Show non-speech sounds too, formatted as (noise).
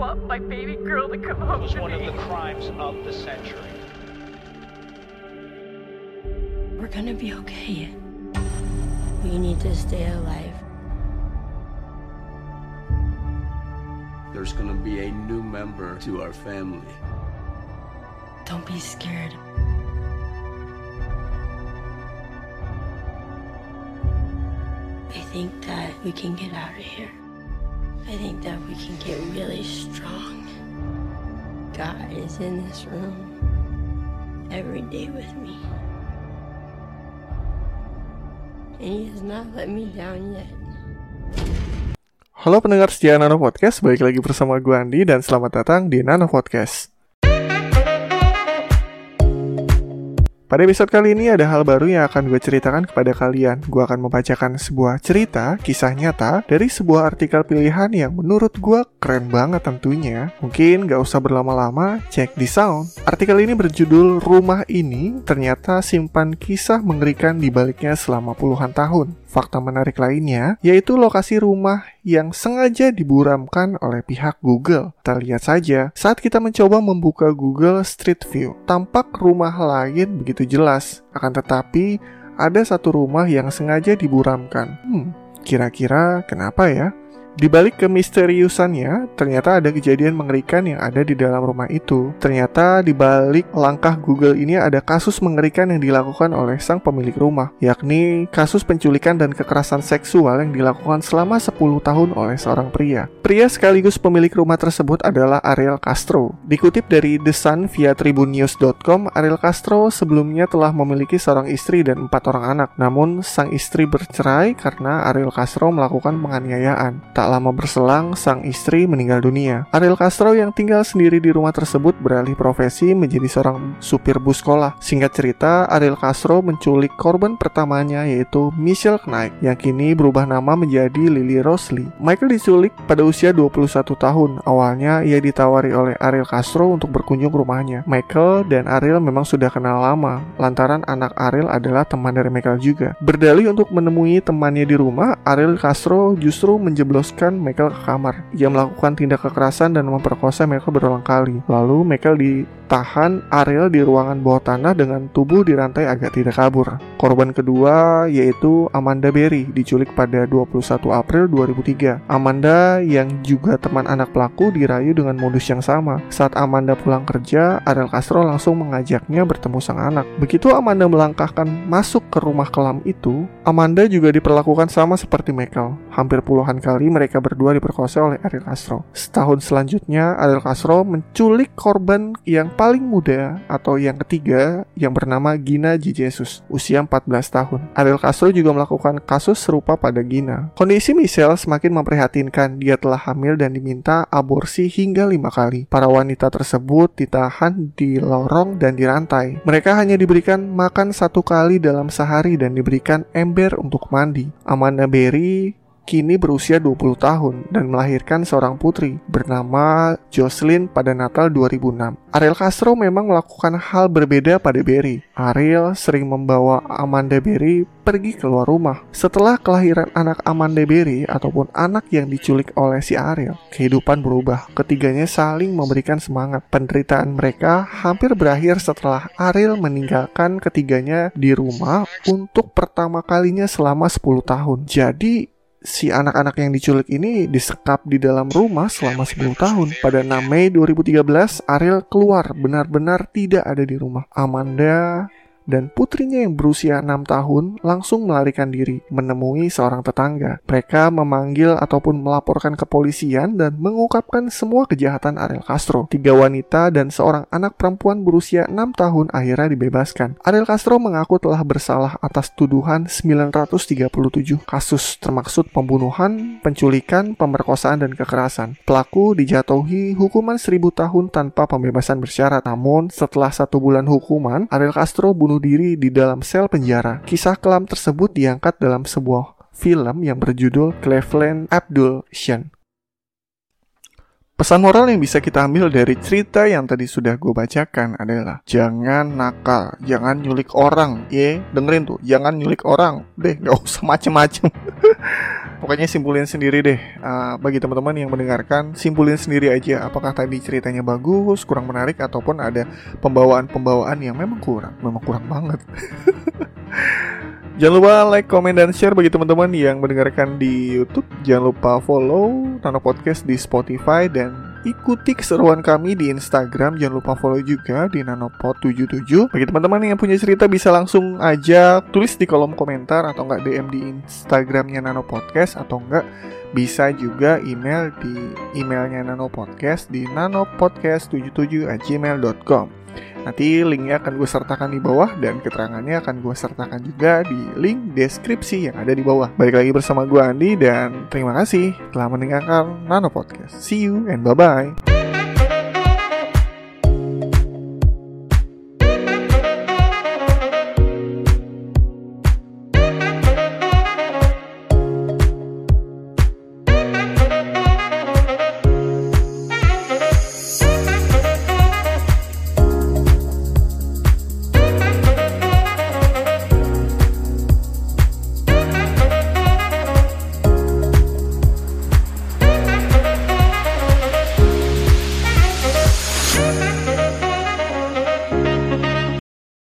I want my baby girl to come home was to one of the crimes of the century. We're gonna be okay. We need to stay alive. There's gonna be a new member to our family. Don't be scared. I think that we can get out of here. I think that we can get really strong. God is in this room every day with me. And He has not let me down yet. Halo pendengar setia Nano Podcast, balik lagi bersama gue Andi dan selamat datang di Nano Podcast. Pada episode kali ini ada hal baru yang akan gue ceritakan kepada kalian. Gue akan membacakan sebuah cerita, kisah nyata, dari sebuah artikel pilihan yang menurut gue keren banget tentunya. Mungkin gak usah berlama-lama, cek di sound. Artikel ini berjudul Rumah Ini Ternyata Simpan Kisah Mengerikan di Baliknya Selama Puluhan Tahun. Fakta menarik lainnya yaitu lokasi rumah yang sengaja diburamkan oleh pihak Google. Kita lihat saja, saat kita mencoba membuka Google Street View, tampak rumah lain begitu jelas. Akan tetapi, ada satu rumah yang sengaja diburamkan. Hmm, kira-kira kenapa ya? Di balik kemisteriusannya, ternyata ada kejadian mengerikan yang ada di dalam rumah itu. Ternyata di balik langkah Google ini ada kasus mengerikan yang dilakukan oleh sang pemilik rumah, yakni kasus penculikan dan kekerasan seksual yang dilakukan selama 10 tahun oleh seorang pria. Pria sekaligus pemilik rumah tersebut adalah Ariel Castro. Dikutip dari The Sun via tribunnews.com, Ariel Castro sebelumnya telah memiliki seorang istri dan empat orang anak. Namun, sang istri bercerai karena Ariel Castro melakukan penganiayaan. Tak lama berselang, sang istri meninggal dunia. Ariel Castro yang tinggal sendiri di rumah tersebut beralih profesi menjadi seorang supir bus sekolah. Singkat cerita, Ariel Castro menculik korban pertamanya yaitu Michelle Knight yang kini berubah nama menjadi Lily Rosely. Michael diculik pada usia 21 tahun. Awalnya ia ditawari oleh Ariel Castro untuk berkunjung rumahnya. Michael dan Ariel memang sudah kenal lama, lantaran anak Ariel adalah teman dari Michael juga. Berdalih untuk menemui temannya di rumah, Ariel Castro justru menjeblos menjebloskan Michael ke kamar. Ia melakukan tindak kekerasan dan memperkosa Michael berulang kali. Lalu Michael ditahan Ariel di ruangan bawah tanah dengan tubuh dirantai agak tidak kabur. Korban kedua yaitu Amanda Berry diculik pada 21 April 2003. Amanda yang juga teman anak pelaku dirayu dengan modus yang sama. Saat Amanda pulang kerja, Ariel Castro langsung mengajaknya bertemu sang anak. Begitu Amanda melangkahkan masuk ke rumah kelam itu, Amanda juga diperlakukan sama seperti Michael. Hampir puluhan kali mereka berdua diperkosa oleh Ariel Castro. Setahun selanjutnya, Ariel Castro menculik korban yang paling muda atau yang ketiga yang bernama Gina G. Jesus, usia 14 tahun. Ariel Castro juga melakukan kasus serupa pada Gina. Kondisi Michelle semakin memprihatinkan. Dia telah hamil dan diminta aborsi hingga lima kali. Para wanita tersebut ditahan di lorong dan dirantai. Mereka hanya diberikan makan satu kali dalam sehari dan diberikan ember untuk mandi. Amanda Berry kini berusia 20 tahun dan melahirkan seorang putri bernama Jocelyn pada Natal 2006. Ariel Castro memang melakukan hal berbeda pada Berry. Ariel sering membawa Amanda Berry pergi keluar rumah. Setelah kelahiran anak Amanda Berry ataupun anak yang diculik oleh si Ariel, kehidupan berubah. Ketiganya saling memberikan semangat. Penderitaan mereka hampir berakhir setelah Ariel meninggalkan ketiganya di rumah untuk pertama kalinya selama 10 tahun. Jadi si anak-anak yang diculik ini disekap di dalam rumah selama 10 tahun. Pada 6 Mei 2013, Ariel keluar benar-benar tidak ada di rumah. Amanda dan putrinya yang berusia 6 tahun langsung melarikan diri menemui seorang tetangga. Mereka memanggil ataupun melaporkan kepolisian dan mengungkapkan semua kejahatan Ariel Castro. Tiga wanita dan seorang anak perempuan berusia 6 tahun akhirnya dibebaskan. Ariel Castro mengaku telah bersalah atas tuduhan 937 kasus termaksud pembunuhan, penculikan, pemerkosaan, dan kekerasan. Pelaku dijatuhi hukuman 1000 tahun tanpa pembebasan bersyarat. Namun setelah satu bulan hukuman, Ariel Castro bunuh diri di dalam sel penjara. Kisah kelam tersebut diangkat dalam sebuah film yang berjudul Cleveland Abduction. Pesan moral yang bisa kita ambil dari cerita yang tadi sudah gue bacakan adalah Jangan nakal, jangan nyulik orang Ye, dengerin tuh, jangan nyulik orang Deh, gak usah macem-macem Pokoknya simpulin sendiri deh uh, Bagi teman-teman yang mendengarkan Simpulin sendiri aja Apakah tadi ceritanya bagus, kurang menarik Ataupun ada pembawaan-pembawaan yang memang kurang Memang kurang banget (laughs) Jangan lupa like, comment, dan share bagi teman-teman yang mendengarkan di YouTube. Jangan lupa follow Nano Podcast di Spotify dan ikuti keseruan kami di Instagram. Jangan lupa follow juga di nanopod77. Bagi teman-teman yang punya cerita bisa langsung aja tulis di kolom komentar atau enggak DM di Instagramnya Nano Podcast atau enggak bisa juga email di emailnya Nano Podcast di nanopodcast77@gmail.com. Nanti linknya akan gue sertakan di bawah dan keterangannya akan gue sertakan juga di link deskripsi yang ada di bawah. Balik lagi bersama gue Andi dan terima kasih telah mendengarkan Nano Podcast. See you and bye-bye.